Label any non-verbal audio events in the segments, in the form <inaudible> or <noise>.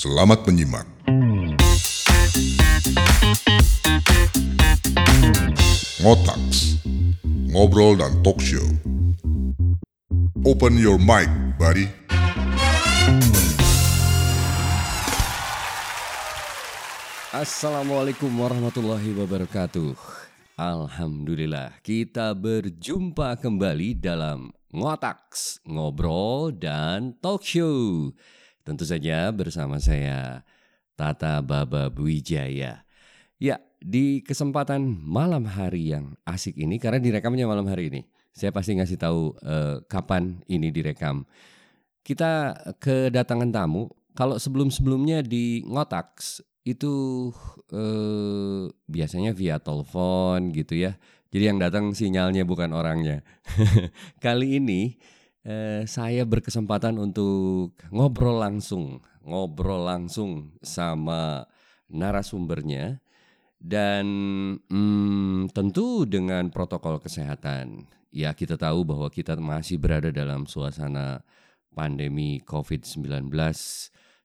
Selamat menyimak. Ngotaks, ngobrol dan talk show. Open your mic, buddy. Assalamualaikum warahmatullahi wabarakatuh. Alhamdulillah kita berjumpa kembali dalam Ngotaks, Ngobrol dan Talk Show. Tentu saja bersama saya Tata Baba Wijaya. Ya, di kesempatan malam hari yang asik ini karena direkamnya malam hari ini. Saya pasti ngasih tahu eh, kapan ini direkam. Kita kedatangan tamu. Kalau sebelum-sebelumnya di Ngotaks itu eh, biasanya via telepon gitu ya. Jadi yang datang sinyalnya bukan orangnya. <laughs> Kali ini eh, saya berkesempatan untuk ngobrol langsung, ngobrol langsung sama narasumbernya dan hmm, tentu dengan protokol kesehatan. Ya kita tahu bahwa kita masih berada dalam suasana pandemi COVID-19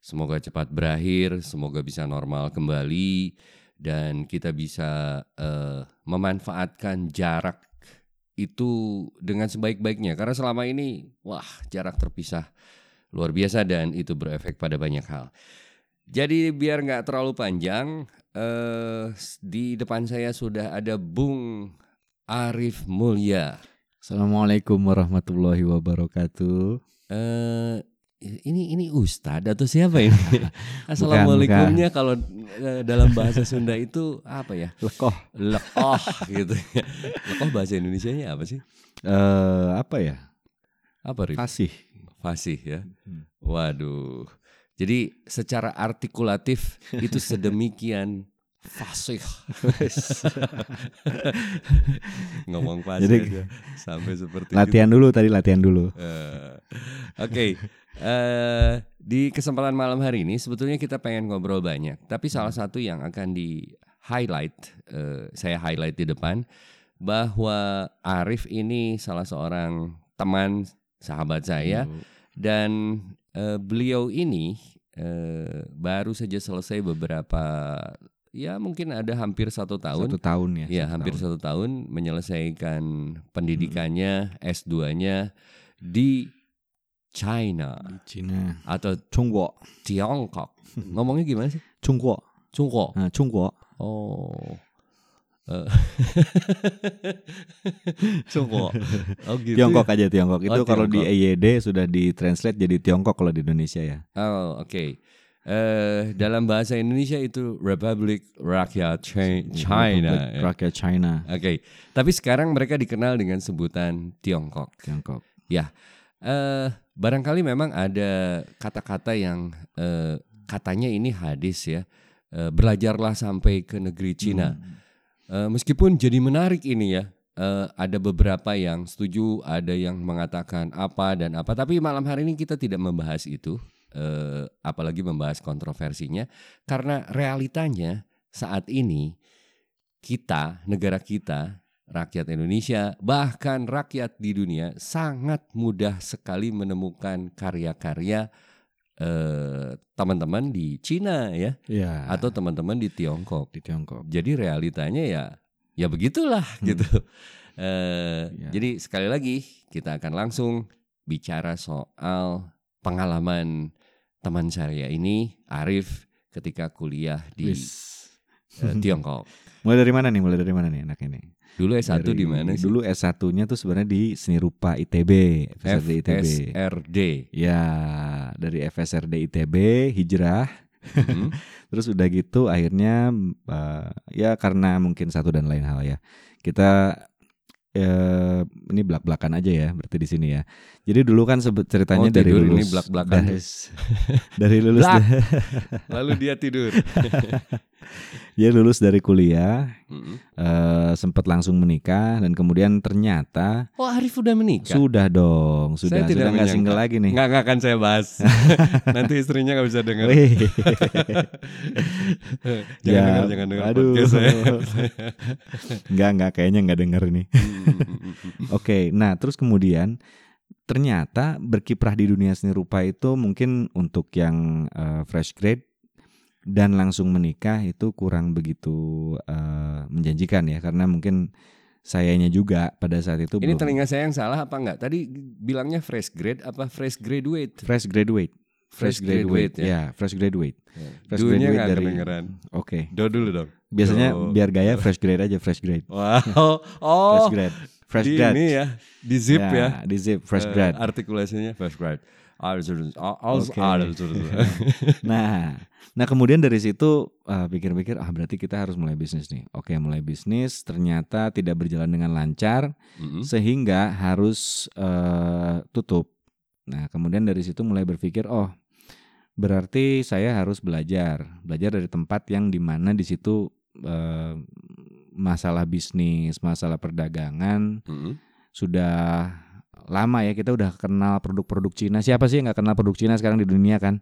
Semoga cepat berakhir, semoga bisa normal kembali dan kita bisa uh, memanfaatkan jarak itu dengan sebaik-baiknya karena selama ini wah jarak terpisah luar biasa dan itu berefek pada banyak hal. Jadi biar nggak terlalu panjang, uh, di depan saya sudah ada Bung Arif Mulya. Assalamualaikum warahmatullahi wabarakatuh. Uh, ini ini ustadz atau siapa ini? <laughs> Assalamualaikumnya kalau uh, dalam bahasa Sunda itu apa ya? Lekoh. Lekoh gitu. ya. Lekoh bahasa Indonesianya apa sih? Eh apa ya? Apa Rif? Fasih. Fasih ya. Waduh. Jadi secara artikulatif itu <laughs> sedemikian fasih. <laughs> Ngomong fasih Jadi, aja. Sampai seperti Latihan dulu tadi latihan dulu. Eh, Oke, eh di kesempatan malam hari ini sebetulnya kita pengen ngobrol banyak, tapi salah satu yang akan di highlight, eh, saya highlight di depan bahwa Arif ini salah seorang teman sahabat saya. Dan eh, beliau ini eh, baru saja selesai beberapa ya mungkin ada hampir satu tahun Satu tahun ya. Ya, hampir tahun. satu tahun menyelesaikan pendidikannya S2-nya di China Di Cina. atau Chungguo. Tiongkok. <laughs> Ngomongnya gimana sih? Chungguo. Cungko. Nah, Chungguo. Oh. Eh. <laughs> Cungko. <laughs> Oh gitu. Tiongkok ya? aja Tiongkok. Itu Oh, kalau di Tiongkok. EYD sudah ditranslate jadi Tiongkok kalau di Indonesia ya. Oh, oke. Eh dalam bahasa Indonesia itu Republik Rakyat Chi- China. Republik ya. Rakyat China. Oke. Tapi sekarang mereka dikenal dengan sebutan Tiongkok. Tiongkok. Ya, eh barangkali memang ada kata-kata yang eh, katanya ini hadis ya. Eh, belajarlah sampai ke negeri Cina. Eh, meskipun jadi menarik ini ya. Eh, ada beberapa yang setuju, ada yang mengatakan apa dan apa. Tapi malam hari ini kita tidak membahas itu, eh, apalagi membahas kontroversinya, karena realitanya saat ini kita, negara kita, rakyat Indonesia, bahkan rakyat di dunia sangat mudah sekali menemukan karya-karya eh, teman-teman di Cina ya, Ya. atau teman-teman di Tiongkok. di Tiongkok. Jadi realitanya ya, ya begitulah gitu. Eh, Ya. Jadi sekali lagi kita akan langsung bicara soal pengalaman teman saya ini, Arif, ketika kuliah di Wis. eh, <laughs> Tiongkok. Mulai dari mana nih? Mulai dari mana nih anak ini? Dulu S1 Dari- di mana sih? Dulu S1-nya tuh sebenarnya di Seni Rupa ITB, FSRD ITB. FSRD. Ya, dari FSRD ITB hijrah. Hmm. <laughs> Terus udah gitu akhirnya eh, ya karena mungkin satu dan lain hal ya. Kita eh, ini belak-belakan aja ya berarti di sini ya. Jadi dulu kan ceritanya Oh, dari tidur, lulus ini belak-belakan. dari, <laughs> dari lulus Blak. <laughs> Lalu dia tidur. <laughs> ya lulus dari kuliah Mm-mm. eh, sempat langsung menikah dan kemudian ternyata Oh Arif udah menikah? sudah dong sudah Saya tidak sudah nggak single lagi nih. Nggak, nggak akan saya bahas. <laughs> Nanti istrinya nggak bisa dengar. Wih. <laughs> jangan Ya, dengar, jangan dengar aduh. saya. <laughs> Enggak enggak kayaknya enggak denger ini. Hmm, hmm, hmm, hmm. Oke, nah terus kemudian ternyata berkiprah di dunia seni rupa itu mungkin untuk yang eh, fresh grade dan langsung menikah itu kurang begitu eh, menjanjikan ya karena mungkin sayanya juga pada saat itu Ini belum telinga saya yang salah apa enggak? Tadi bilangnya fresh grade apa fresh graduate? fresh graduate fresh, Fresh graduate, graduate, ya. ya fresh graduate Fresh Dunya graduate dari- kedengeran. oke Do dulu dong. biasanya Do. biar gaya fresh grade aja fresh grade Wow. <laughs> Oh, fresh grade fresh di grade ini ya, di zip ya. di zip fresh Eh, grade artikulasinya fresh grade. <laughs> <laughs> Nah, nah kemudian dari situ eh, pikir-pikir ah berarti kita harus mulai bisnis nih. Oke, mulai bisnis ternyata tidak berjalan dengan lancar Mm-mm. sehingga harus eh, tutup. Nah, kemudian dari situ mulai berpikir, oh berarti saya harus belajar, belajar dari tempat yang di mana di situ eh, masalah bisnis, masalah perdagangan Mm-mm. sudah lama ya kita udah kenal produk-produk Cina. Siapa sih yang nggak kenal produk Cina sekarang di dunia kan?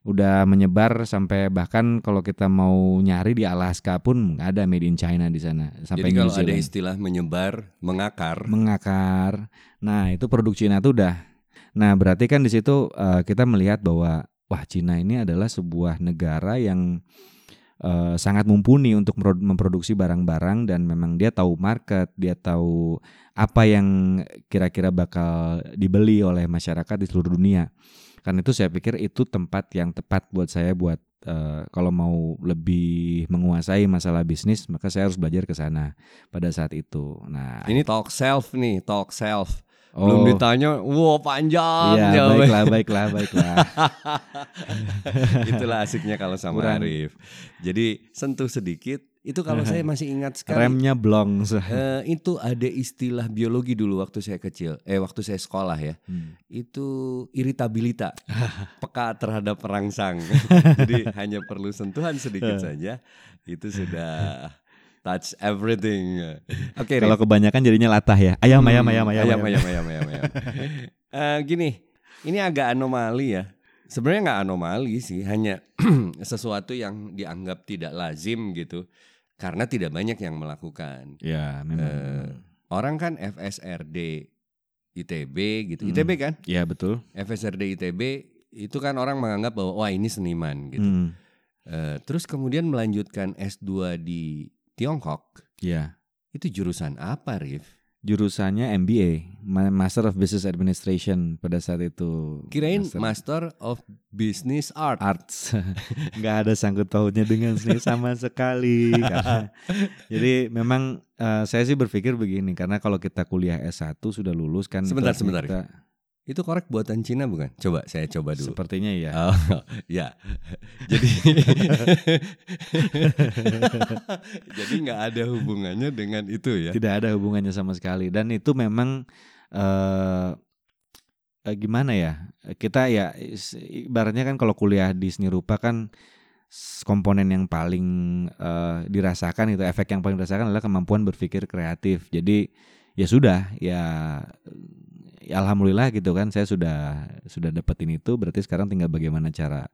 Udah menyebar sampai bahkan kalau kita mau nyari di Alaska pun nggak ada made in China di sana. Sampai Jadi kalau ada istilah menyebar, mengakar, mengakar. Nah itu produk Cina tuh udah. Nah berarti kan di situ eh, kita melihat bahwa wah Cina ini adalah sebuah negara yang eh, sangat mumpuni untuk memproduksi barang-barang dan memang dia tahu market, dia tahu apa yang kira-kira bakal dibeli oleh masyarakat di seluruh dunia. Karena itu saya pikir itu tempat yang tepat buat saya buat eh, kalau mau lebih menguasai masalah bisnis maka saya harus belajar ke sana pada saat itu. Nah, ini talk self nih, talk self. Oh. Belum ditanya, wow panjang Iya, jawabannya. baiklah, baiklah, baiklah. <laughs> Itulah asiknya kalau sama Kurang. Arif. Jadi sentuh sedikit. Itu kalau saya masih ingat sekali. Remnya blong. eh, itu ada istilah biologi dulu waktu saya kecil, eh waktu saya sekolah ya. Hmm. Itu iritabilita, <laughs> peka terhadap perangsang. <laughs> Jadi hanya perlu sentuhan sedikit Eh. saja, itu sudah touch everything. Oke. Okay, Kalau kebanyakan jadinya latah ya. Ayam, hmm, ayam, ayam, ayam, ayam, ayam, ayam, ayam. ayam. uh, <laughs> gini, ini agak anomali ya. Sebenarnya nggak anomali sih, hanya <clears throat> sesuatu yang dianggap tidak lazim gitu, karena tidak banyak yang melakukan. Ya, memang. Uh, orang kan FSRD ITB gitu, hmm. ITB kan? Iya betul. FSRD ITB itu kan orang menganggap bahwa wah ini seniman gitu. Hmm. Uh, terus kemudian melanjutkan S2 di Tiongkok, Ya. itu jurusan apa, Rif? Jurusannya MBA, Ma- Master of Business Administration pada saat itu. Kirain Master Master of Business Art. Arts <laughs> nggak ada sangkut pautnya dengan seni sama <laughs> sekali karena <laughs> jadi memang eh, saya sih berpikir begini karena kalau kita kuliah S1 sudah lulus kan Sebentar, sebentar. kita- Itu korek buatan Cina bukan? Coba saya coba dulu. sepertinya ya Oh, <laughs> ya. Jadi <laughs> Jadi nggak ada hubungannya dengan itu ya. tidak ada hubungannya sama sekali dan itu memang eh eh, gimana ya kita ya ibaratnya kan kalau kuliah di seni rupa kan komponen yang paling eh, dirasakan itu efek yang paling dirasakan adalah kemampuan berpikir kreatif jadi ya sudah ya ya alhamdulillah gitu kan saya sudah sudah dapetin itu berarti sekarang tinggal bagaimana cara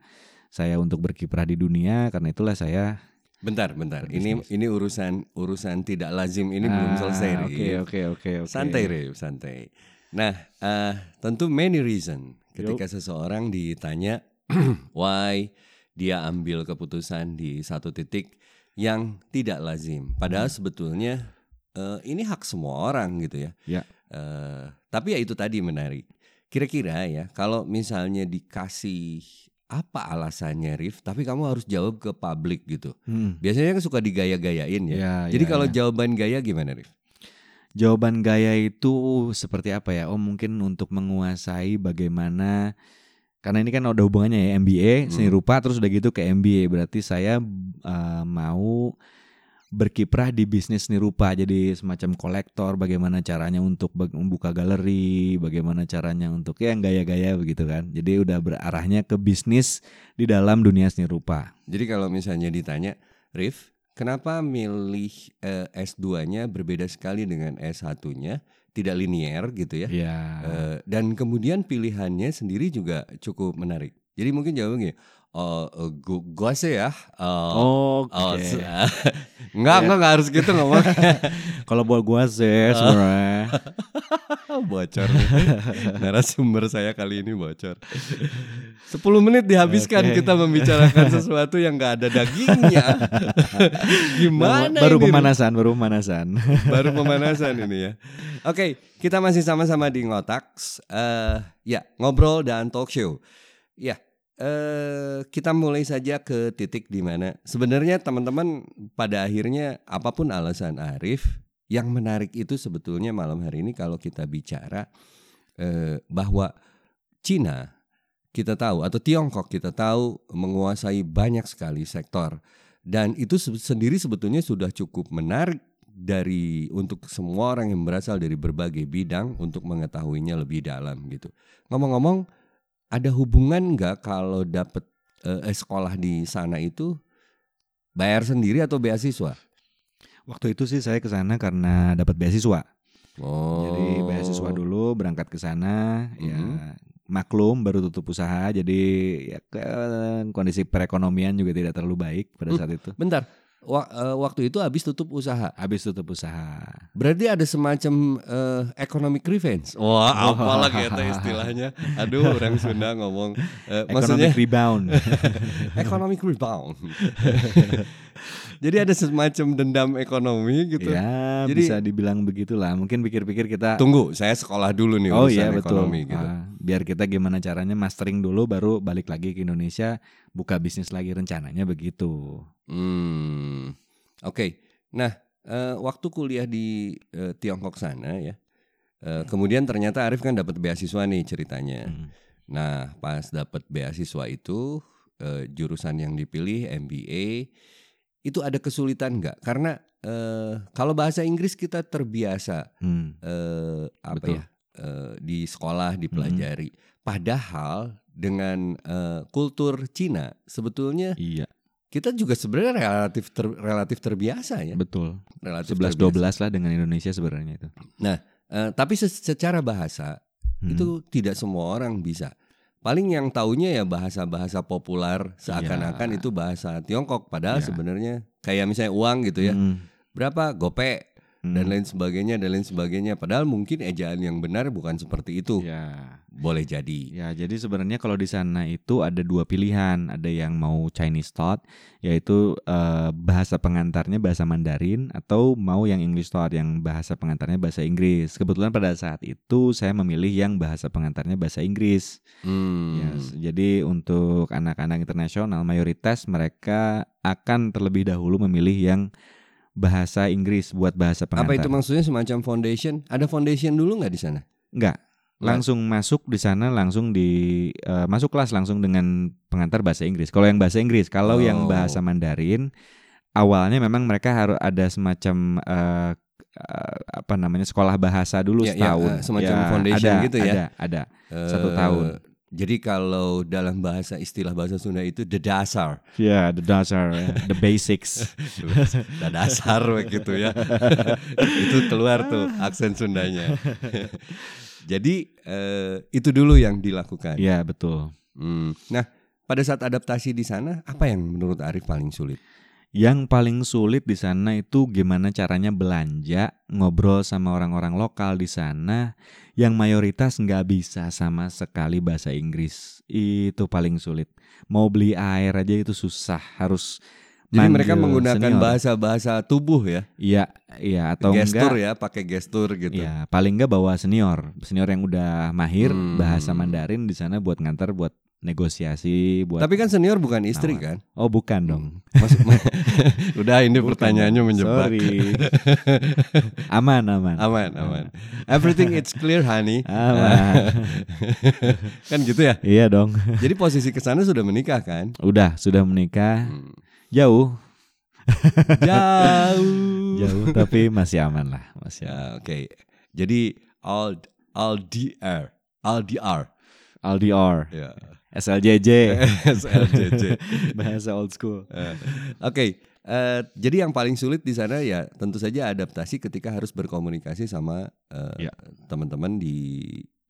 saya untuk berkiprah di dunia karena itulah saya Bentar, bentar. Ini ini urusan urusan tidak lazim ini belum Ah, selesai, Rif. Oke oke oke oke. Santai, Rif, santai. Nah, eh, tentu many reason ketika seseorang ditanya <clears throat> why dia ambil keputusan di satu titik yang tidak lazim. Padahal sebetulnya eh, ini hak semua orang gitu ya. Ya. Eh, tapi ya itu tadi menarik. Kira-kira ya, kalau misalnya dikasih apa alasannya, Rif? Tapi kamu harus jawab ke publik gitu. Hmm. Biasanya kan suka digaya-gayain ya. Ya, Jadi ya, kalau ya. jawaban gaya gimana, Rif? Jawaban gaya itu seperti apa ya? Oh mungkin untuk menguasai bagaimana karena ini kan ada hubungannya ya MBA seni Hmm. rupa terus udah gitu ke MBA berarti saya uh, mau berkiprah di bisnis seni rupa jadi semacam kolektor bagaimana caranya untuk membuka galeri bagaimana caranya untuk ya yang gaya-gaya begitu kan jadi udah berarahnya ke bisnis di dalam dunia seni rupa Jadi kalau misalnya ditanya, Rif, kenapa milih eh, S2-nya berbeda sekali dengan S1-nya? Tidak linier gitu ya. ya Eh, dan kemudian pilihannya sendiri juga cukup menarik. Jadi mungkin jawabannya, oh, eh, gua, gua sih ya. eh, oke oh, se- <laughs> enggak, enggak, enggak harus gitu ngomong. <laughs> Kalau buat gua sih sebenarnya <laughs> bocor. Narasumber saya kali ini bocor. 10 menit dihabiskan Oke. kita membicarakan sesuatu yang nggak ada dagingnya. Gimana baru ini? pemanasan, baru pemanasan. Baru pemanasan ini ya. Oke, kita masih sama-sama di Ngotaks. Eh, ya, ngobrol dan talk show. Ya, eh, kita mulai saja ke titik di mana sebenarnya teman-teman pada akhirnya apa pun alasan Arif, yang menarik itu sebetulnya malam hari ini kalau kita bicara eh, bahwa Cina kita tahu atau Tiongkok kita tahu menguasai banyak sekali sektor dan itu se- sendiri sebetulnya sudah cukup menarik dari untuk semua orang yang berasal dari berbagai bidang untuk mengetahuinya lebih dalam gitu. Ngomong-ngomong, ada hubungan nggak kalau dapat eh, sekolah di sana itu bayar sendiri atau beasiswa? Waktu itu sih saya ke sana karena dapat beasiswa. Oh, Jadi beasiswa dulu berangkat ke sana ya Mhm. maklum baru tutup usaha jadi ya ke- kondisi perekonomian juga tidak terlalu baik pada Hmm. saat itu. Bentar, wa- eh, waktu itu habis tutup usaha. Habis tutup usaha. Berarti ada semacam eh, economic revenge. Wah, apalah gitu istilahnya. Aduh, <laughs> orang Sunda ngomong maksudnya <laughs> Economic rebound. economic <laughs> rebound. Jadi ada semacam dendam ekonomi gitu. ya, Jadi- bisa dibilang begitulah. Mungkin pikir-pikir kita Tunggu, saya sekolah dulu nih Oh iya betul. ekonomi gitu. Ah, biar kita gimana caranya mastering dulu baru balik lagi ke Indonesia buka bisnis lagi rencananya begitu. Hmm. Oke. Nah, eh, waktu kuliah di eh, Tiongkok sana ya. eh, kemudian ternyata Arif kan dapat beasiswa nih ceritanya. Hmm. Nah, pas dapat beasiswa itu eh, jurusan yang dipilih MBA itu ada kesulitan nggak? Karena eh, kalau bahasa Inggris kita terbiasa Hmm. eh, apa Betul. ya eh, di sekolah dipelajari. Padahal dengan eh, kultur Cina sebetulnya Iya, kita juga sebenarnya relatif ter- relatif terbiasa ya. betul. Relatif 11 terbiasa. 12 lah dengan Indonesia sebenarnya itu. Eh, tapi se- secara bahasa Hmm. itu tidak semua orang bisa. Paling yang taunya ya bahasa-bahasa populer seakan-akan Iya. itu bahasa Tiongkok padahal Iya. sebenarnya kayak misalnya uang gitu ya. Hmm. Berapa gope Hmm. Dan lain sebagainya dan lain sebagainya padahal mungkin ejaan yang benar bukan seperti itu. Ya, Boleh jadi. ya jadi sebenarnya kalau di sana itu ada dua pilihan, ada yang mau Chinese thought yaitu eh, bahasa pengantarnya bahasa Mandarin atau mau yang English thought yang bahasa pengantarnya bahasa Inggris. Kebetulan pada saat itu saya memilih yang bahasa pengantarnya bahasa Inggris. Hmm. Yes, jadi untuk anak-anak internasional mayoritas mereka akan terlebih dahulu memilih yang bahasa Inggris buat bahasa pengantar. Apa itu maksudnya semacam foundation? Ada foundation dulu nggak di sana? Enggak. Langsung masuk di sana langsung di eh, masuk kelas langsung dengan pengantar bahasa Inggris. Kalau yang bahasa Inggris, kalau yang Oh. bahasa Mandarin awalnya memang mereka harus ada semacam eh, eh, apa namanya sekolah bahasa dulu Ya, ya, setahun. eh, semacam foundation ada, gitu ya? Ada, ada. Satu Eh, tahun. Jadi kalau dalam bahasa istilah bahasa Sunda itu the dasar, Ya, the dasar, ya, the basics. <laughs> the dasar begitu ya. <laughs> itu keluar tuh aksen Sundanya. <laughs> Jadi eh, itu dulu yang dilakukan. Iya, betul. Hmm. Nah, pada saat adaptasi di sana, apa yang menurut Arif paling sulit? Yang paling sulit di sana itu gimana caranya belanja, ngobrol sama orang-orang lokal di sana yang mayoritas nggak bisa sama sekali bahasa Inggris. Itu paling sulit. Mau beli air aja itu susah, harus Jadi mereka menggunakan bahasa-bahasa tubuh ya, Iya, iya atau gestur enggak ya, pakai gestur gitu. Ya, paling enggak bawa senior, senior yang udah mahir Hmm. bahasa Mandarin di sana buat ngantar buat negosiasi, buat Tapi kan senior bukan istri Nawar. kan? Oh, bukan dong. Maksud, <laughs> udah ini Bukan pertanyaannya menjebak. Sorry. <laughs> aman, aman. Aman, aman. Everything it's clear, honey. Aman. <laughs> kan gitu ya. iya dong. Jadi posisi ke sana sudah menikah kan? Udah, sudah menikah. Hmm. Jauh, Jauh. jauh tapi masih aman lah, masih. Ya, oke. Jadi all all DR, all DR. LDR, Ya. SLJJ, SLJJ. <laughs> bahasa old school. Eh, Oke, eh, jadi yang paling sulit di sana ya tentu saja adaptasi ketika harus berkomunikasi sama eh, Ya. teman-teman di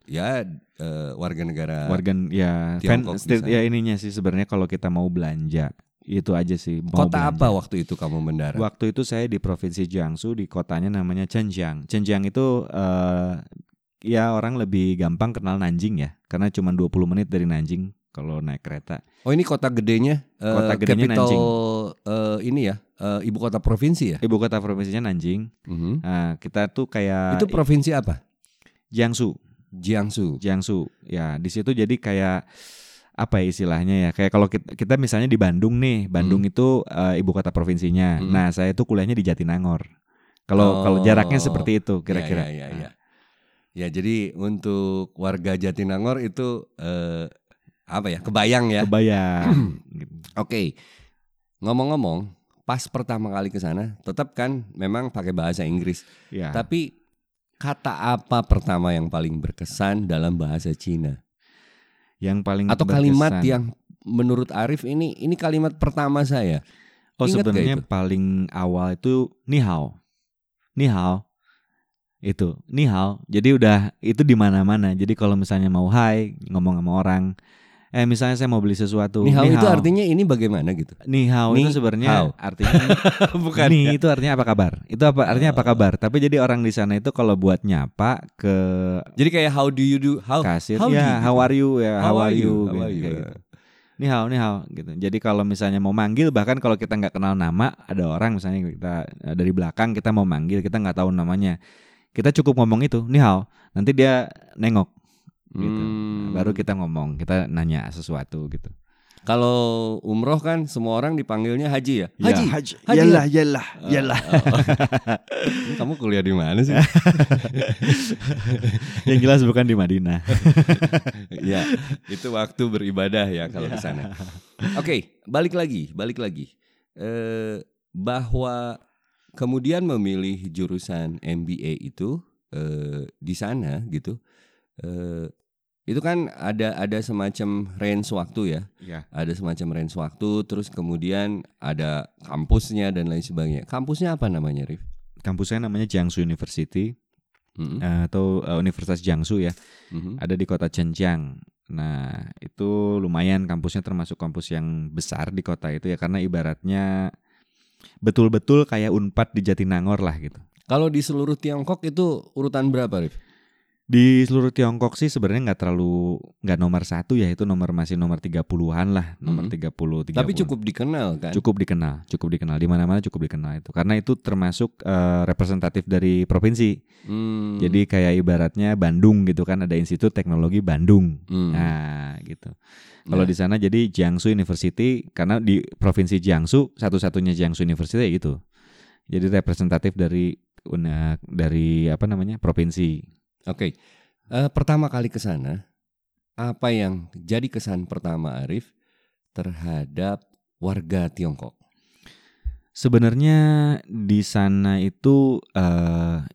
ya eh, warga negara. Warga ya, fan, Tiongkok state- sana. ya ininya sih sebenarnya kalau kita mau belanja itu aja sih. Mau Kota belanja. apa waktu itu kamu mendarat? Waktu itu saya di provinsi Jiangsu di kotanya namanya Zhenjiang. Zhenjiang itu eh, ya orang lebih gampang kenal Nanjing ya, karena cuma 20 menit dari Nanjing kalau naik kereta. Oh ini kota gedenya, eh, Kota gedenya capital Nanjing. eh, ini ya, eh, ibu kota provinsi ya. Ibu kota provinsinya Nanjing. Mhm. Nah, kita tuh kayak Itu provinsi apa? Jiangsu. Jiangsu. Jiangsu. Ya, di situ jadi kayak apa ya istilahnya ya? Kayak kalau kita, kita misalnya di Bandung nih, Bandung itu eh, ibu kota provinsinya. Hmm. Nah, saya tuh kuliahnya di Jatinangor. Kalau kalau Oh. jaraknya seperti itu kira-kira. Ya, ya, ya, ya. Ya, jadi untuk warga Jatinangor itu eh, apa ya? Kebayang ya. Kebayang. <clears throat> Oke. Ngomong-ngomong, pas pertama kali ke sana, tetap kan memang pakai bahasa Inggris. ya. Tapi kata apa pertama yang paling berkesan dalam bahasa Cina? yang paling Atau kalimat berkesan. yang menurut Arif ini ini kalimat pertama saya. Oh Ingat sebenarnya paling awal itu ni hao. Ni hao. Itu, ni hao. Jadi udah itu di mana-mana. Jadi kalau misalnya mau hai, ngomong sama orang, eh misalnya saya mau beli sesuatu. Ni hao itu artinya ini bagaimana gitu? ni hao Ni itu sebenarnya artinya <laughs> Bukan. ni ya? itu artinya apa kabar? Itu apa artinya apa Oh. kabar? Tapi jadi orang di sana itu kalau buat nyapa ke Jadi kayak how do you do? How kasir how do ya you- how are you ya how, are you, How are kayak you? gitu. Ni hao, ni hao gitu. Jadi kalau misalnya mau manggil bahkan kalau kita nggak kenal nama, ada orang misalnya kita eh, dari belakang kita mau manggil, kita nggak tahu namanya. Kita cukup ngomong itu, ni hao. Nanti dia nengok gitu. Hmm. Baru kita ngomong, kita nanya sesuatu gitu. Kalau umroh kan semua orang dipanggilnya haji ya. Ya, Haji. haji. Haji. Yalah, yalah, Oh, yalah. oh. <laughs> Kamu kuliah di mana sih? <laughs> Yang jelas bukan di Madinah. <laughs> ya, itu waktu beribadah ya kalau ke sana. Oke, balik lagi, balik lagi. Eh bahwa kemudian memilih jurusan MBA itu eh di sana gitu. Eh itu kan ada ada semacam range waktu ya. Ya. Ada semacam range waktu terus kemudian ada kampusnya dan lain sebagainya. Kampusnya apa namanya, Rif? Kampusnya namanya Jiangsu University Mm-mm, eh, atau eh, Universitas Jiangsu ya. mhm. ada di kota Zhenjiang. Nah, itu lumayan kampusnya termasuk kampus yang besar di kota itu ya karena ibaratnya betul-betul kayak Unpad di Jatinangor lah gitu. Kalau di seluruh Tiongkok itu urutan berapa, Rif? Di seluruh Tiongkok sih sebenarnya nggak terlalu nggak nomor satu ya itu nomor masih nomor 30-an lah, nomor Mhm. 30 30. Tapi cukup dikenal kan? cukup dikenal, cukup dikenal di mana-mana cukup dikenal itu. Karena itu termasuk eh, representatif dari provinsi. Hmm, Jadi kayak ibaratnya Bandung gitu kan ada Institut Teknologi Bandung. hmm. Nah, gitu. Kalau Nah. di sana jadi Jiangsu University karena di provinsi Jiangsu satu-satunya Jiangsu University ya gitu. Jadi representatif dari dari apa namanya? provinsi. Oke, Eh, pertama kali ke sana, apa yang jadi kesan pertama Arif terhadap warga Tiongkok? Sebenarnya di sana itu eh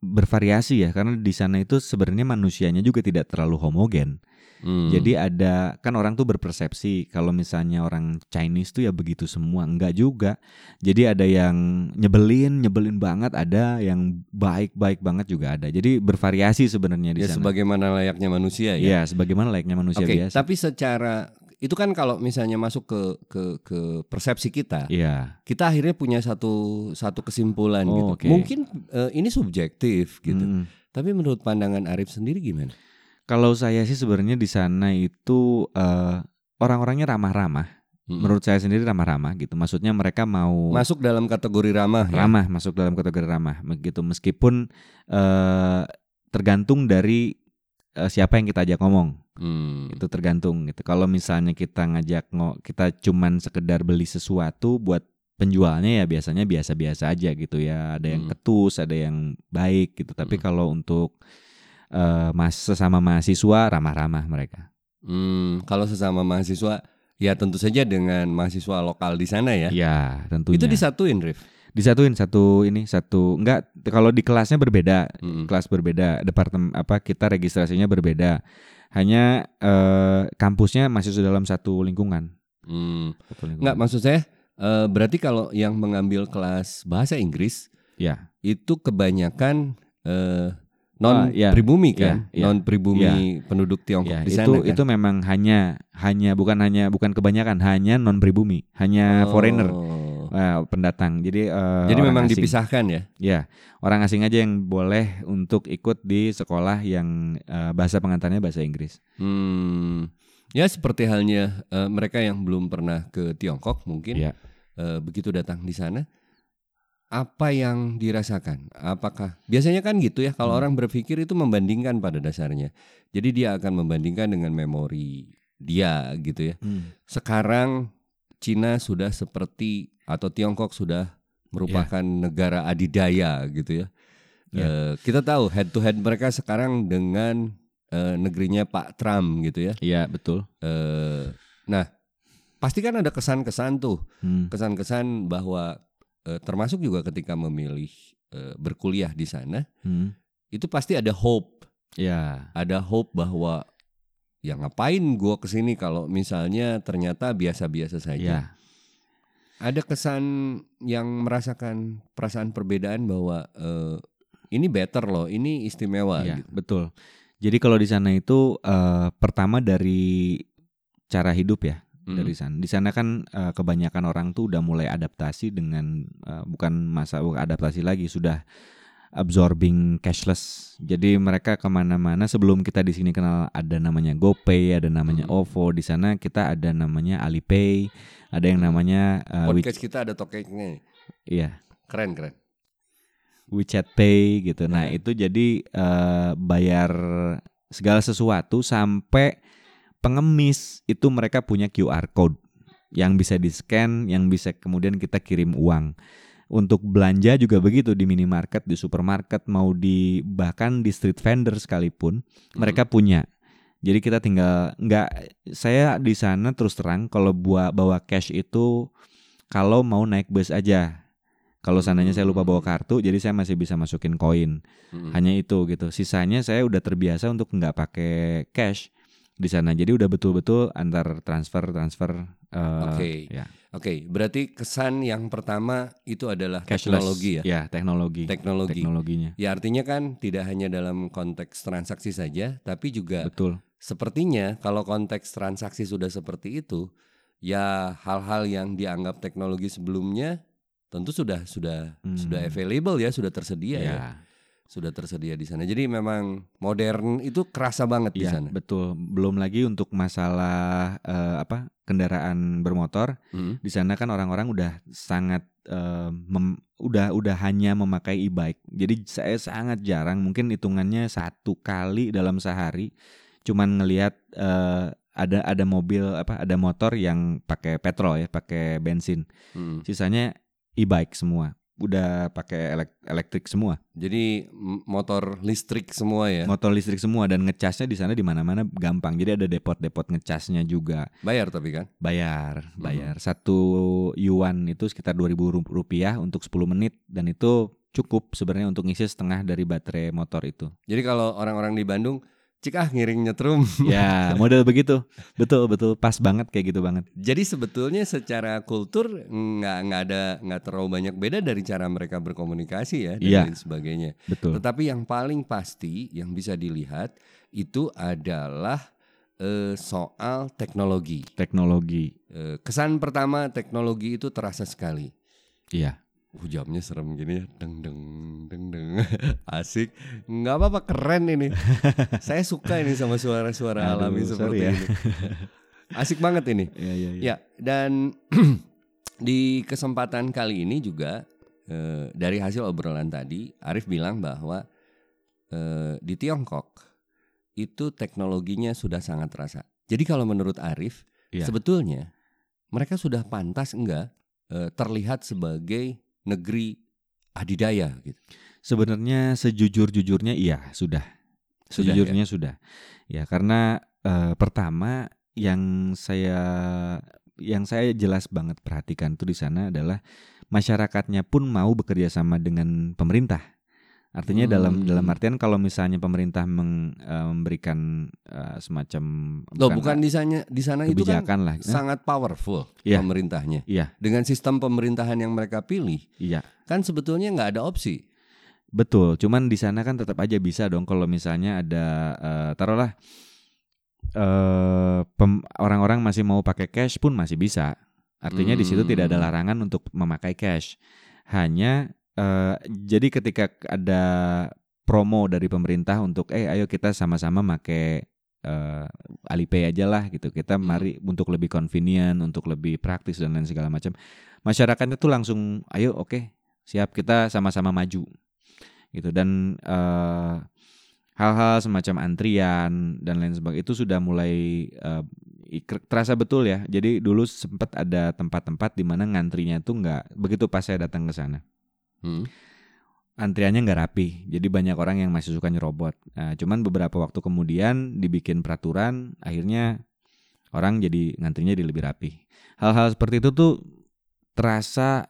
bervariasi ya karena di sana itu sebenarnya manusianya juga tidak terlalu homogen. Hmm. Jadi ada kan orang tuh berpersepsi kalau misalnya orang Chinese tuh ya begitu semua, enggak juga. Jadi ada yang nyebelin, nyebelin banget, ada yang baik-baik banget juga ada. Jadi bervariasi sebenarnya di ya sana. sebagaimana layaknya manusia ya. Iya, sebagaimana layaknya manusia Oke, biasa. tapi secara itu kan kalau misalnya masuk ke ke ke persepsi kita, Iya. kita akhirnya punya satu satu kesimpulan Oh, gitu. oke. Mungkin eh, ini subjektif gitu. Mm. Tapi menurut pandangan Arif sendiri gimana? Kalau saya sih sebenarnya di sana itu eh, orang-orangnya ramah-ramah. Mm. Menurut saya sendiri ramah-ramah gitu. Maksudnya mereka mau Masuk dalam kategori ramah ya. ramah, masuk dalam kategori ramah gitu. Meskipun eh, tergantung dari eh, siapa yang kita ajak ngomong. Hmm. itu tergantung gitu. Kalau misalnya kita ngajak ngo kita cuman sekedar beli sesuatu buat penjualnya ya biasanya biasa-biasa aja gitu ya. Ada yang Hmm. ketus, ada yang baik gitu. Tapi Hmm. kalau untuk eh, mas sesama mahasiswa ramah-ramah mereka. Hmm, kalau sesama mahasiswa ya tentu saja dengan mahasiswa lokal di sana ya. Ya, tentunya. Itu disatuin, Rif. disatuin satu ini satu enggak kalau di kelasnya berbeda Mm-mm. kelas berbeda departemen apa kita registrasinya berbeda hanya eh, kampusnya masih dalam satu lingkungan Hmm. Satu lingkungan. Enggak, maksud saya eh, berarti kalau yang mengambil kelas bahasa Inggris ya itu kebanyakan eh, non Ah, ya. pribumi kan, Ya, ya. non pribumi penduduk Tiongkok Ya, di itu sana kan. itu memang hanya hanya bukan hanya bukan kebanyakan hanya non pribumi, hanya Oh, foreigner. Eh, pendatang. Jadi eh, Jadi memang asing. dipisahkan ya. Ya, orang asing aja yang boleh untuk ikut di sekolah yang eh, bahasa pengantarnya bahasa Inggris. Hmm. Ya seperti halnya eh, mereka yang belum pernah ke Tiongkok mungkin Iya. eh, begitu datang di sana apa yang dirasakan? Apakah biasanya kan gitu ya kalau Hmm. orang berpikir itu membandingkan pada dasarnya. Jadi dia akan membandingkan dengan memori dia gitu ya. Sekarang Cina sudah seperti atau Tiongkok sudah merupakan negara adidaya gitu ya. Ya. Eh, kita tahu head to head mereka sekarang dengan eh, negerinya Pak Trump gitu ya. Iya, betul. Eh, nah, pasti kan ada kesan-kesan tuh, Hmm. kesan-kesan bahwa eh, termasuk juga ketika memilih eh, berkuliah di sana, Hmm. itu pasti ada hope, Ya, ada hope bahwa ya ngapain gua ke sini kalau misalnya ternyata biasa-biasa saja. ya. Ada kesan yang merasakan perasaan perbedaan bahwa eh, ini better loh, ini istimewa Iya, gitu. betul. Jadi kalau di sana itu eh, pertama dari cara hidup ya, Dari sana. Di sana kan eh, kebanyakan orang tuh udah mulai adaptasi dengan eh, bukan masa bukan adaptasi lagi, sudah absorbing cashless. Jadi mereka ke mana-mana sebelum kita di sini kenal ada namanya GoPay, ada namanya Mm. OVO. Di sana kita ada namanya Alipay, ada yang namanya eh, Wech- Podcast kita ada tokeknya, iya. keren keren. WeChat Pay gitu. Nah, Ya. itu jadi eh, bayar segala sesuatu sampai pengemis itu mereka punya QR code yang bisa di-scan, yang bisa kemudian kita kirim uang. Untuk belanja juga begitu di minimarket, di supermarket, mau di bahkan di street vendor sekalipun, mereka punya. Jadi kita tinggal nggak saya di sana terus terang kalau buat bawa cash itu kalau mau naik bus aja. Kalau seandainya saya lupa bawa kartu, jadi saya masih bisa masukin koin. Mm-mm. Hanya itu gitu. Sisanya saya udah terbiasa untuk nggak pakai cash di sana. Jadi udah betul-betul antar transfer transfer. eh, Oke. Ya. Oke, berarti kesan yang pertama itu adalah Cashless. teknologi ya. Ya teknologi. Teknologi. Teknologinya. Ya artinya kan tidak hanya dalam konteks transaksi saja, tapi juga Betul. sepertinya kalau konteks transaksi sudah seperti itu, ya hal-hal yang dianggap teknologi sebelumnya tentu sudah sudah Hmm. sudah available ya, sudah tersedia ya. Ya. Sudah tersedia di sana. Jadi memang modern itu kerasa banget di Iya, sana. betul. Belum lagi untuk masalah eh, apa kendaraan bermotor. Hmm. Di sana kan orang-orang udah sangat eh, mem- udah udah hanya memakai e-bike. Jadi saya sangat jarang, mungkin hitungannya satu kali dalam sehari, cuman ngelihat eh, ada ada mobil apa ada motor yang pakai petrol ya, pakai bensin. Hmm. Sisanya e-bike semua. Udah pakai elek- elektrik semua, Jadi motor listrik semua ya. motor listrik semua dan ngecasnya di sana di mana-mana gampang. Jadi ada depot-depot ngecasnya juga. Bayar tapi kan. Bayar, bayar. Satu yuan itu sekitar 2000 ru- rupiah untuk 10 menit dan itu cukup sebenarnya untuk ngisi setengah dari baterai motor itu. Jadi kalau orang-orang di Bandung, cik ah ngiring nyetrum. <laughs> Ya, model begitu. Betul, betul. Pas banget kayak gitu banget. Jadi sebetulnya secara kultur nggak nggak ada nggak terlalu banyak beda dari cara mereka berkomunikasi ya dan Iya. lain sebagainya. Betul. Tetapi yang paling pasti yang bisa dilihat itu adalah eh, soal teknologi. Teknologi. Eh, kesan pertama teknologi itu terasa sekali. Iya. Jamnya serem gini ya, deng deng deng deng, <laughs> asik, nggak apa-apa keren ini. <laughs> Saya suka ini sama suara-suara alami sorry seperti ya. ini. <laughs> Asik banget ini. Iya, iya, iya. Ya, dan <clears throat> di kesempatan kali ini juga eh, dari hasil obrolan tadi, Arif bilang bahwa eh, di Tiongkok itu teknologinya sudah sangat terasa. Jadi kalau menurut Arif, Iya. sebetulnya mereka sudah pantas enggak eh, terlihat sebagai negeri adidaya gitu. Sebenarnya sejujur-jujurnya iya, sudah. Sudah, Sejujurnya sudah. Ya, karena eh, pertama yang saya yang saya jelas banget perhatikan tuh di sana adalah masyarakatnya pun mau bekerja sama dengan pemerintah. Artinya dalam Hmm. dalam artian kalau misalnya pemerintah meng- eh, memberikan eh, semacam Loh, bukan di sana di sana itu kan lah. Eh, sangat powerful Iya. pemerintahnya. Iya, Dengan sistem pemerintahan yang mereka pilih, iya. kan sebetulnya nggak ada opsi. Betul, cuman di sana kan tetap aja bisa dong kalau misalnya ada eh, taruhlah eh, pem- orang-orang masih mau pakai cash pun masih bisa. Artinya di situ tidak ada Hmm. larangan untuk memakai cash. Hanya eh, jadi ketika ada promo dari pemerintah untuk eh ayo kita sama-sama make eh, Alipay aja lah gitu. Kita Hmm. mari untuk lebih convenient, untuk lebih praktis dan lain segala macam. Masyarakatnya tuh langsung ayo oke, siap kita sama-sama maju. Gitu dan eh, hal-hal semacam antrian dan lain sebagainya itu sudah mulai eh, ik- terasa betul ya. Jadi dulu sempat ada tempat-tempat di mana ngantrinya tuh nggak begitu pas saya datang ke sana. Hmm. Antriannya nggak rapi, jadi banyak orang yang masih suka nyerobot. Nah, cuman beberapa waktu kemudian dibikin peraturan, akhirnya orang jadi ngantrinya jadi lebih rapi. Hal-hal seperti itu tuh terasa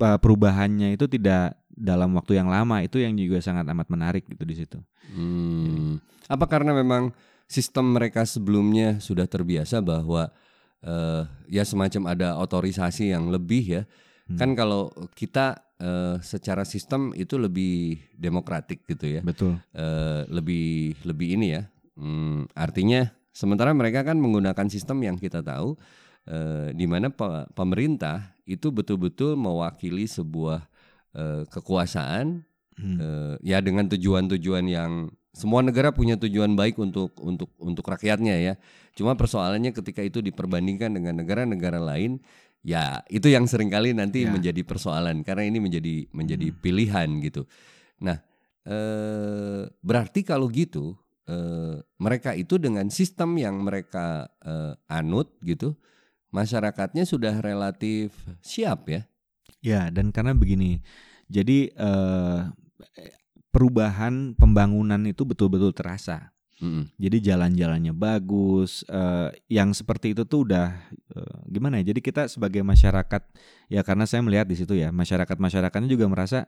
eh, perubahannya itu tidak dalam waktu yang lama. Itu yang juga sangat amat menarik gitu di situ. Hmm. Apa karena memang sistem mereka sebelumnya sudah terbiasa bahwa eh, ya semacam ada otorisasi yang lebih ya. Hmm. Kan kalau kita eh, secara sistem itu lebih demokratik gitu ya. Betul. Eh, lebih lebih ini ya. Hmm, artinya sementara mereka kan menggunakan sistem yang kita tahu eh, di mana pe- pemerintah itu betul-betul mewakili sebuah eh, kekuasaan Hmm. eh, ya dengan tujuan-tujuan yang semua negara punya tujuan baik untuk untuk untuk rakyatnya ya. Cuma persoalannya ketika itu diperbandingkan dengan negara-negara lain, ya itu yang sering kali nanti Ya. menjadi persoalan karena ini menjadi menjadi Hmm. pilihan gitu. Nah, eh, berarti kalau gitu eh, mereka itu dengan sistem yang mereka eh, anut gitu, masyarakatnya sudah relatif siap ya. Ya, dan karena begini, jadi eh, perubahan pembangunan itu betul-betul terasa. Mm-mm. Jadi jalan-jalannya bagus, eh, yang seperti itu tuh udah eh, gimana ya? Jadi kita sebagai masyarakat, ya karena saya melihat di situ ya, masyarakat masyarakatnya juga merasa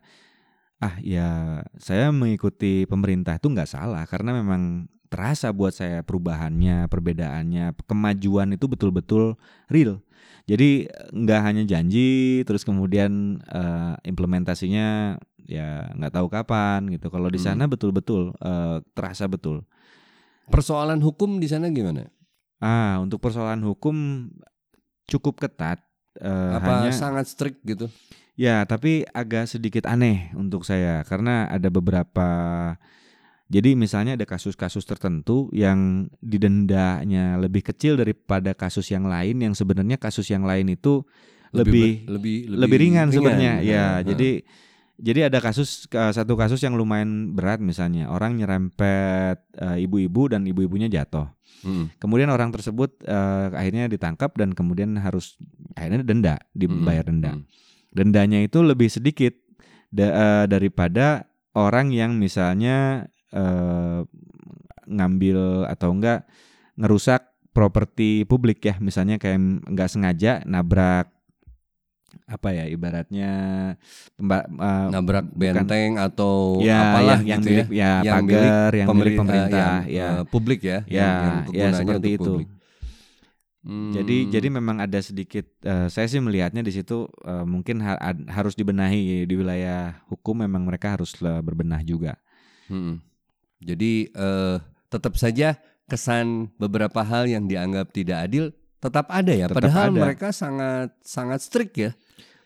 ah ya saya mengikuti pemerintah itu nggak salah karena memang terasa buat saya perubahannya, perbedaannya, kemajuan itu betul-betul real. Jadi nggak hanya janji, terus kemudian eh, implementasinya ya nggak tahu kapan gitu. Kalau di Hmm. sana betul-betul eh, terasa betul. Persoalan hukum di sana gimana? Ah, untuk persoalan hukum cukup ketat. eh, Apa hanya sangat strict gitu? ya, tapi agak sedikit aneh untuk saya karena ada beberapa. Jadi misalnya ada kasus-kasus tertentu yang didendanya lebih kecil daripada kasus yang lain yang sebenarnya kasus yang lain itu lebih ber- lebih lebih, ringan, sebenarnya. Ya, Nah, jadi jadi ada kasus satu kasus yang lumayan berat misalnya orang nyerempet eh, ibu-ibu dan ibu-ibunya jatuh. Hmm. Kemudian orang tersebut eh, akhirnya ditangkap dan kemudian harus akhirnya denda, dibayar Hmm. denda. Hmm. Dendanya itu lebih sedikit da- eh, daripada orang yang misalnya eh, ngambil atau enggak ngerusak properti publik ya, misalnya kayak nggak sengaja nabrak apa ya ibaratnya pemba- eh, nabrak bukan- benteng atau ya apalah yang, yang gitu milik ya, Yang milik pagar yang pemerintah eh, yang, ya eh, publik ya, Ya, yang, yang ya, seperti itu. publik. Hmm. Jadi jadi memang ada sedikit eh, saya sih melihatnya di situ eh, mungkin ha- harus dibenahi di wilayah hukum memang mereka harus berbenah juga. Hmm. Jadi eh, tetap saja kesan beberapa hal yang dianggap tidak adil tetap ada ya. Tetap Padahal ada. mereka sangat sangat strict ya.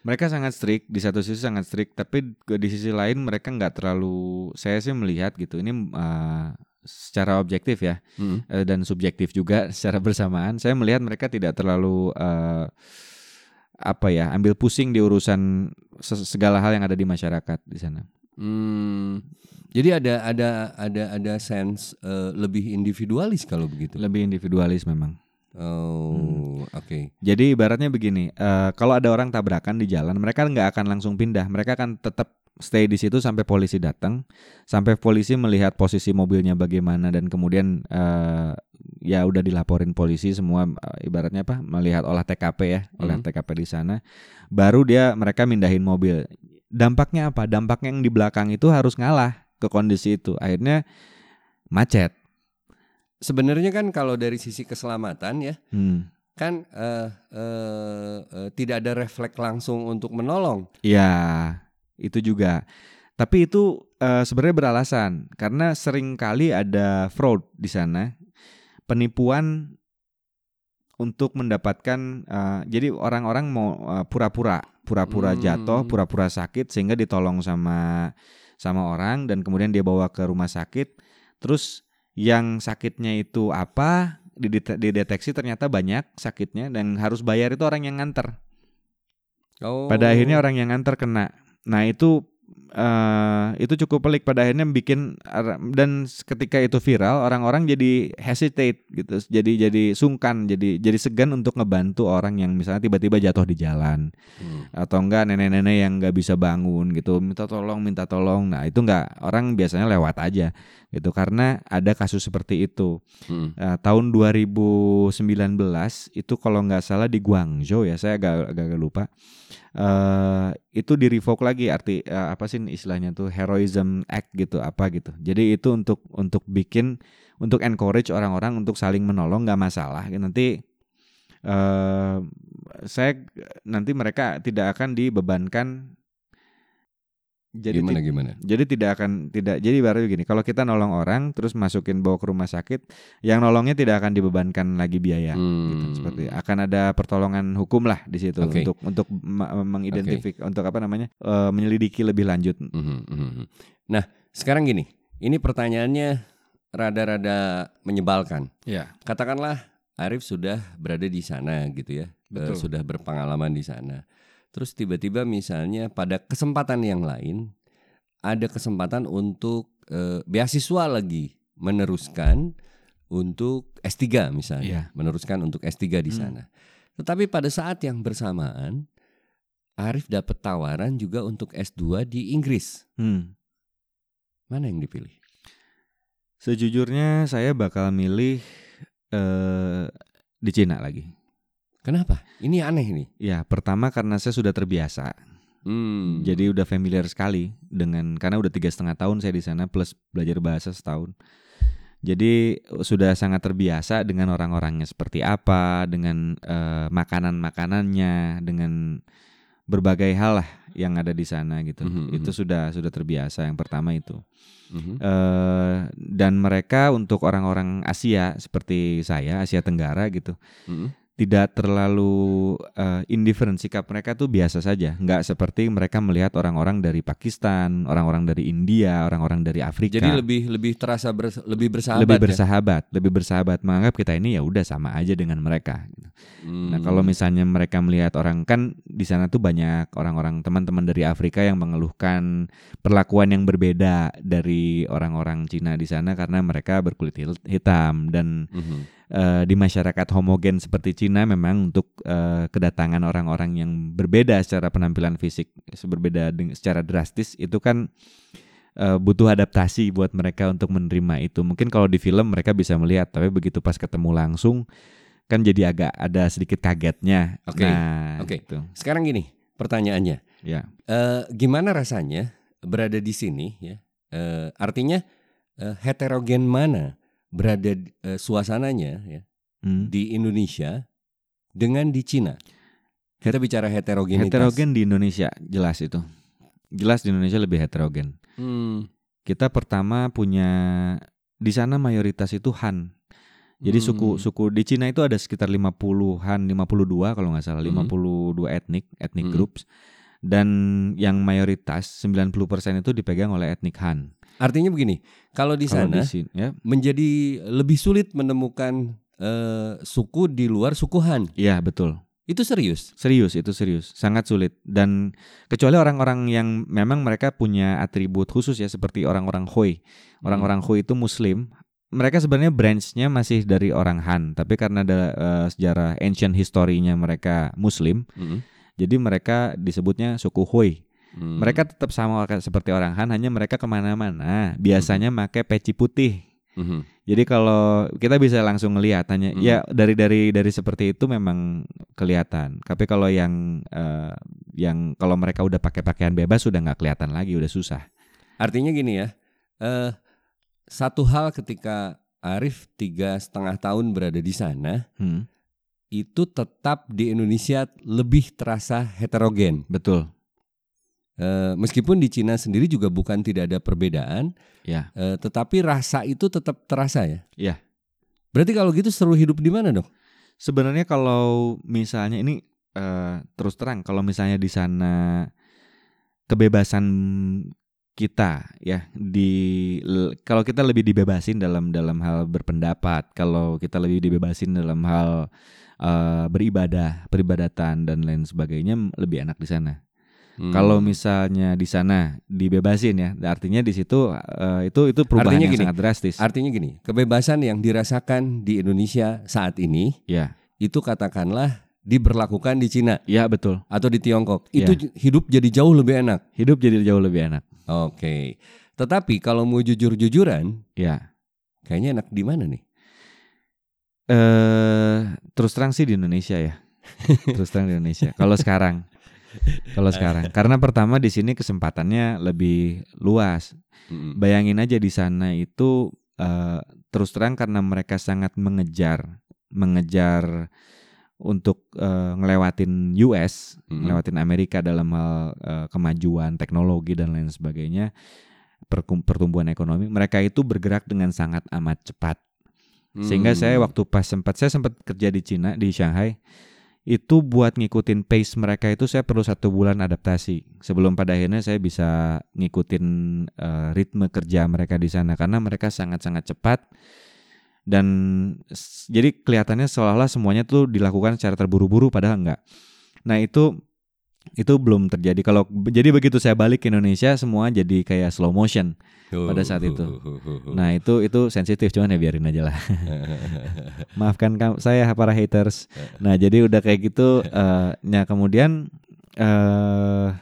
Mereka sangat strict di satu sisi sangat strict tapi di sisi lain mereka nggak terlalu saya sih melihat gitu ini eh, secara objektif ya Hmm. eh, dan subjektif juga <laughs> secara bersamaan saya melihat mereka tidak terlalu eh, apa ya ambil pusing di urusan se- segala hal yang ada di masyarakat di sana. Hmm. Jadi ada ada ada ada sense eh, lebih individualis kalau begitu. Lebih individualis memang. Oh, oke. Jadi ibaratnya begini, eh, kalau ada orang tabrakan di jalan, mereka nggak akan langsung pindah, mereka akan tetap stay di situ sampai polisi datang, sampai polisi melihat posisi mobilnya bagaimana dan kemudian eh, ya udah dilaporin polisi semua, eh, ibaratnya apa, melihat olah TKP ya, olah Mhm. TKP di sana, baru dia mereka mindahin mobil. Dampaknya apa? Dampaknya yang di belakang itu harus ngalah ke kondisi itu, akhirnya macet. Sebenarnya kan kalau dari sisi keselamatan ya, Hmm. kan eh, eh, eh, tidak ada refleks langsung untuk menolong. Ya, itu juga. Tapi itu eh, sebenarnya beralasan karena sering kali ada fraud di sana, penipuan untuk mendapatkan uh, jadi orang-orang mau uh, pura-pura pura-pura Hmm. jatuh, pura-pura sakit sehingga ditolong sama sama orang dan kemudian dia bawa ke rumah sakit. Terus yang sakitnya itu apa? Didete- Dideteksi ternyata banyak sakitnya dan harus bayar itu orang yang nganter. Oh. Pada akhirnya orang yang nganter kena. Nah itu eh itu cukup pelik. Pada akhirnya bikin dan ketika itu viral orang-orang jadi hesitate gitu. Jadi jadi sungkan. Jadi jadi segan untuk ngebantu orang yang misalnya tiba-tiba jatuh di jalan Hmm. atau enggak nenek-nenek yang nggak bisa bangun gitu. Minta tolong, minta tolong. Nah itu enggak orang biasanya lewat aja gitu karena ada kasus seperti itu. Hmm. Nah, tahun 2019 itu kalau nggak salah di Guangzhou ya saya agak agak, agak lupa eh itu di revoke lagi arti eh, apa sih istilahnya tuh heroism act gitu apa gitu jadi itu untuk untuk bikin untuk encourage orang-orang untuk saling menolong nggak masalah nanti eh saya nanti mereka tidak akan dibebankan jadi gimana gimana? jadi tidak akan tidak jadi baru begini kalau kita nolong orang terus masukin bawa ke rumah sakit yang nolongnya tidak akan dibebankan lagi biaya gitu Hmm. seperti akan ada pertolongan hukum lah di situ Oke. untuk untuk ma- mengidentifik untuk apa namanya eh, menyelidiki lebih lanjut Mhm, mhm. Nah, sekarang gini, ini pertanyaannya rada-rada menyebalkan. ya Katakanlah Arif sudah berada di sana gitu ya, Betul. Eh, sudah berpengalaman di sana. Terus tiba-tiba misalnya pada kesempatan yang lain ada kesempatan untuk eh, beasiswa lagi meneruskan untuk S3 misalnya, Iya. meneruskan untuk S3 di Hmm. sana. Tetapi pada saat yang bersamaan Arif dapat tawaran juga untuk S2 di Inggris. Hmm. Mana yang dipilih? sejujurnya saya bakal milih eh di Cina lagi Kenapa? Ini aneh nih. ya pertama karena saya sudah terbiasa Hmm. jadi udah familiar sekali dengan karena udah tiga setengah tahun saya di sana plus belajar bahasa setahun jadi sudah sangat terbiasa dengan orang-orangnya seperti apa dengan eh, makanan-makanannya dengan berbagai hal lah yang ada di sana gitu Mhm, itu sudah sudah terbiasa yang pertama itu Mhm. eh dan mereka untuk orang-orang Asia seperti saya Asia Tenggara gitu Mhm. Tidak terlalu eh, indifferent sikap mereka tuh biasa saja nggak seperti mereka melihat orang-orang dari Pakistan orang-orang dari India orang-orang dari Afrika Jadi lebih lebih terasa bers- lebih bersahabat. lebih ya? bersahabat lebih bersahabat menganggap kita ini ya udah sama aja dengan mereka. Nah Hmm. kalau misalnya mereka melihat orang kan di sana tuh banyak orang-orang teman-teman dari Afrika yang mengeluhkan perlakuan yang berbeda dari orang-orang Cina di sana karena mereka berkulit hitam dan Mhm. Eh, di masyarakat homogen seperti Cina memang untuk eh, kedatangan orang-orang yang berbeda secara penampilan fisik berbeda secara drastis itu kan eh, butuh adaptasi buat mereka untuk menerima itu mungkin kalau di film mereka bisa melihat tapi begitu pas ketemu langsung kan jadi agak ada sedikit kagetnya Oke, nah oke. gitu. Sekarang gini pertanyaannya, ya Eh, gimana rasanya berada di sini ya? Eh, artinya eh, heterogen mana berada eh, suasananya ya Hmm. di Indonesia dengan di Cina? Kita bicara heterogenitas. heterogen di Indonesia jelas itu jelas di Indonesia lebih heterogen Hmm. kita pertama punya di sana mayoritas itu Han. Jadi Hmm. suku suku di Cina itu ada sekitar 50-an, 52 kalau nggak salah, Hmm. 52 etnik, etnik Hmm. groups. Dan yang mayoritas 90% itu dipegang oleh etnik Han. Artinya begini, kalau di Kalau sana di sini ya. menjadi lebih sulit menemukan eh, suku di luar suku Han. Iya, betul. Itu serius. Serius itu serius, sangat sulit dan kecuali orang-orang yang memang mereka punya atribut khusus ya seperti orang-orang Hui. Orang-orang Hui itu muslim. Mereka sebenarnya branchnya masih dari orang Han, tapi karena ada eh, sejarah ancient history-nya mereka muslim, Mhm. jadi mereka disebutnya suku Hui. Hmm. Mereka tetap sama seperti orang Han, hanya mereka ke mana-mana biasanya pakai peci putih. Mhm. Jadi kalau kita bisa langsung ngelihat hanya Hmm. ya dari dari dari seperti itu memang kelihatan. Tapi kalau yang eh, yang kalau mereka udah pakai pakaian bebas sudah nggak kelihatan lagi, udah susah. Artinya gini ya, eh, satu hal ketika Arif tiga setengah tahun berada di sana, Hmm, itu tetap di Indonesia lebih terasa heterogen. betul. Eh, meskipun di Cina sendiri juga bukan tidak ada perbedaan, Ya. eh, tetapi rasa itu tetap terasa ya. Iya. Berarti kalau gitu seru hidup di mana dong? Sebenarnya kalau misalnya ini eh, terus terang kalau misalnya di sana kebebasan kita ya di kalau kita lebih dibebasin dalam dalam hal berpendapat, kalau kita lebih dibebasin dalam hal eh, beribadah, peribadatan dan lain sebagainya lebih enak di sana. Hmm. Kalau misalnya di sana dibebasin ya, artinya di situ eh, itu itu perubahan Artinya yang gini, sangat drastis. artinya gini, kebebasan yang dirasakan di Indonesia saat ini ya, itu katakanlah diberlakukan di Cina ya betul. atau di Tiongkok. Ya. Itu hidup jadi jauh lebih enak. Hidup jadi jauh lebih enak. Oke. Tetapi kalau mau jujur-jujuran, Ya. kayaknya enak di mana nih? Eh terus terang sih di Indonesia ya. <laughs> terus terang di Indonesia. Kalau sekarang, kalau sekarang, karena pertama di sini kesempatannya lebih luas. Bayangin aja di sana itu eh, terus terang karena mereka sangat mengejar, mengejar untuk eh, ngelewatin US, Mm-mm. ngelewatin Amerika dalam hal eh, kemajuan teknologi dan lain sebagainya, pertumbuhan ekonomi. Mereka itu bergerak dengan sangat amat cepat. Sehingga saya Hmm. waktu pas sempat saya sempat kerja di Cina di Shanghai itu buat ngikutin pace mereka itu saya perlu satu bulan adaptasi sebelum pada akhirnya saya bisa ngikutin eh, ritme kerja mereka di sana karena mereka sangat-sangat cepat dan jadi kelihatannya seolah-olah semuanya tuh dilakukan secara terburu-buru padahal enggak. Nah itu itu belum terjadi kalau jadi begitu saya balik ke Indonesia semua jadi kayak slow motion. pada saat itu. Nah itu itu sensitif cuman ya biarin aja lah. <laughs> Maafkan saya para haters. Nah jadi udah kayak gitu. eh nah kemudian eh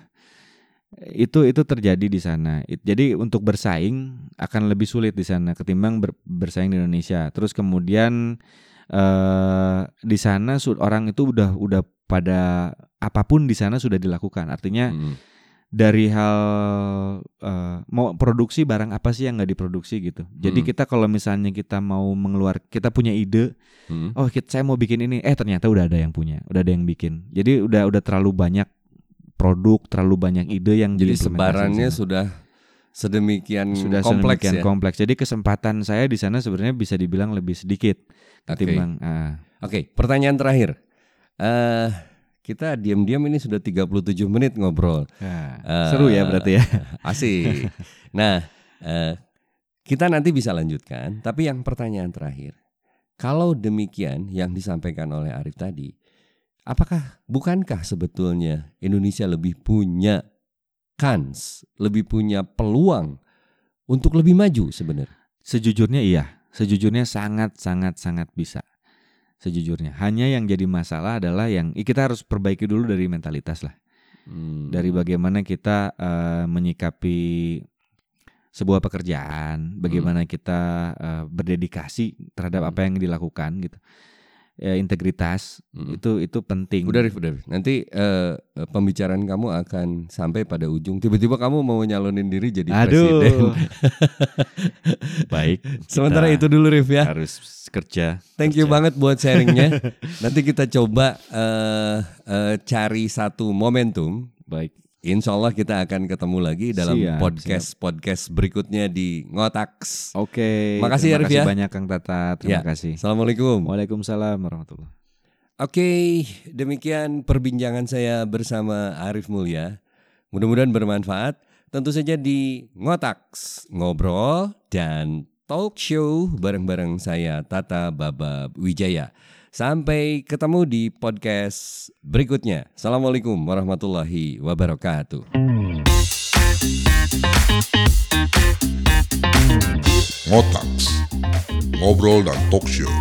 itu itu terjadi di sana. Jadi untuk bersaing akan lebih sulit di sana ketimbang ber- bersaing di Indonesia. Terus kemudian eh di sana orang itu udah udah pada apa pun di sana sudah dilakukan. Artinya Mm-mm. dari hal eh, mau produksi barang apa sih yang nggak diproduksi gitu. Jadi Hmm. kita kalau misalnya kita mau mengeluar, kita punya ide, Mm-mm. oh kita, saya mau bikin ini, eh ternyata udah ada yang punya, udah ada yang bikin. Jadi udah udah terlalu banyak produk, terlalu banyak ide yang Jadi sebarannya sudah sedemikian sudah kompleks sedemikian ya. kompleks. Jadi kesempatan saya di sana sebenarnya bisa dibilang lebih sedikit Oke. ketimbang ah, Oke, pertanyaan terakhir. Eh kita diam-diam ini sudah 37 menit ngobrol. ah, Eh, seru ya berarti ya. <laughs> Asik. Nah, eh, kita nanti bisa lanjutkan. Tapi yang pertanyaan terakhir, kalau demikian yang disampaikan oleh Arif tadi, apakah bukankah sebetulnya Indonesia lebih punya kans, lebih punya peluang untuk lebih maju sebenarnya? Sejujurnya iya, sejujurnya sangat sangat sangat bisa. Sejujurnya, hanya yang jadi masalah adalah yang kita harus perbaiki dulu dari mentalitas lah, Hmm. dari bagaimana kita eh, menyikapi sebuah pekerjaan, bagaimana kita eh, berdedikasi terhadap Hmm. apa yang dilakukan gitu, ya, integritas Hmm. itu itu penting. Udah, Rif, udah. Rif. Nanti eh, eh, pembicaraan kamu akan sampai pada ujung. Tiba-tiba kamu mau nyalonin diri jadi presiden. Aduh, <laughs> baik. <laughs> Sementara itu dulu, Rif ya. harus kerja. Thank you kerja. banget buat sharingnya. <laughs> Nanti kita coba eh, eh, cari satu momentum. Baik. Insya Allah kita akan ketemu lagi dalam Siap, podcast podcast berikutnya di Ngotaks. Oke. Makasih ya, terima Rif, ya. kasih banyak Kang Tata. Terima Ya. kasih. Assalamualaikum. Waalaikumsalam warahmatullahi Oke, demikian perbincangan saya bersama Arif Mulya. Mudah-mudahan bermanfaat. Tentu saja di Ngotaks, ngobrol dan talk show bareng-bareng saya Tata Baba Wijaya. Sampai ketemu di podcast berikutnya. Assalamualaikum warahmatullahi wabarakatuh. Ngotaks, ngobrol dan talk show.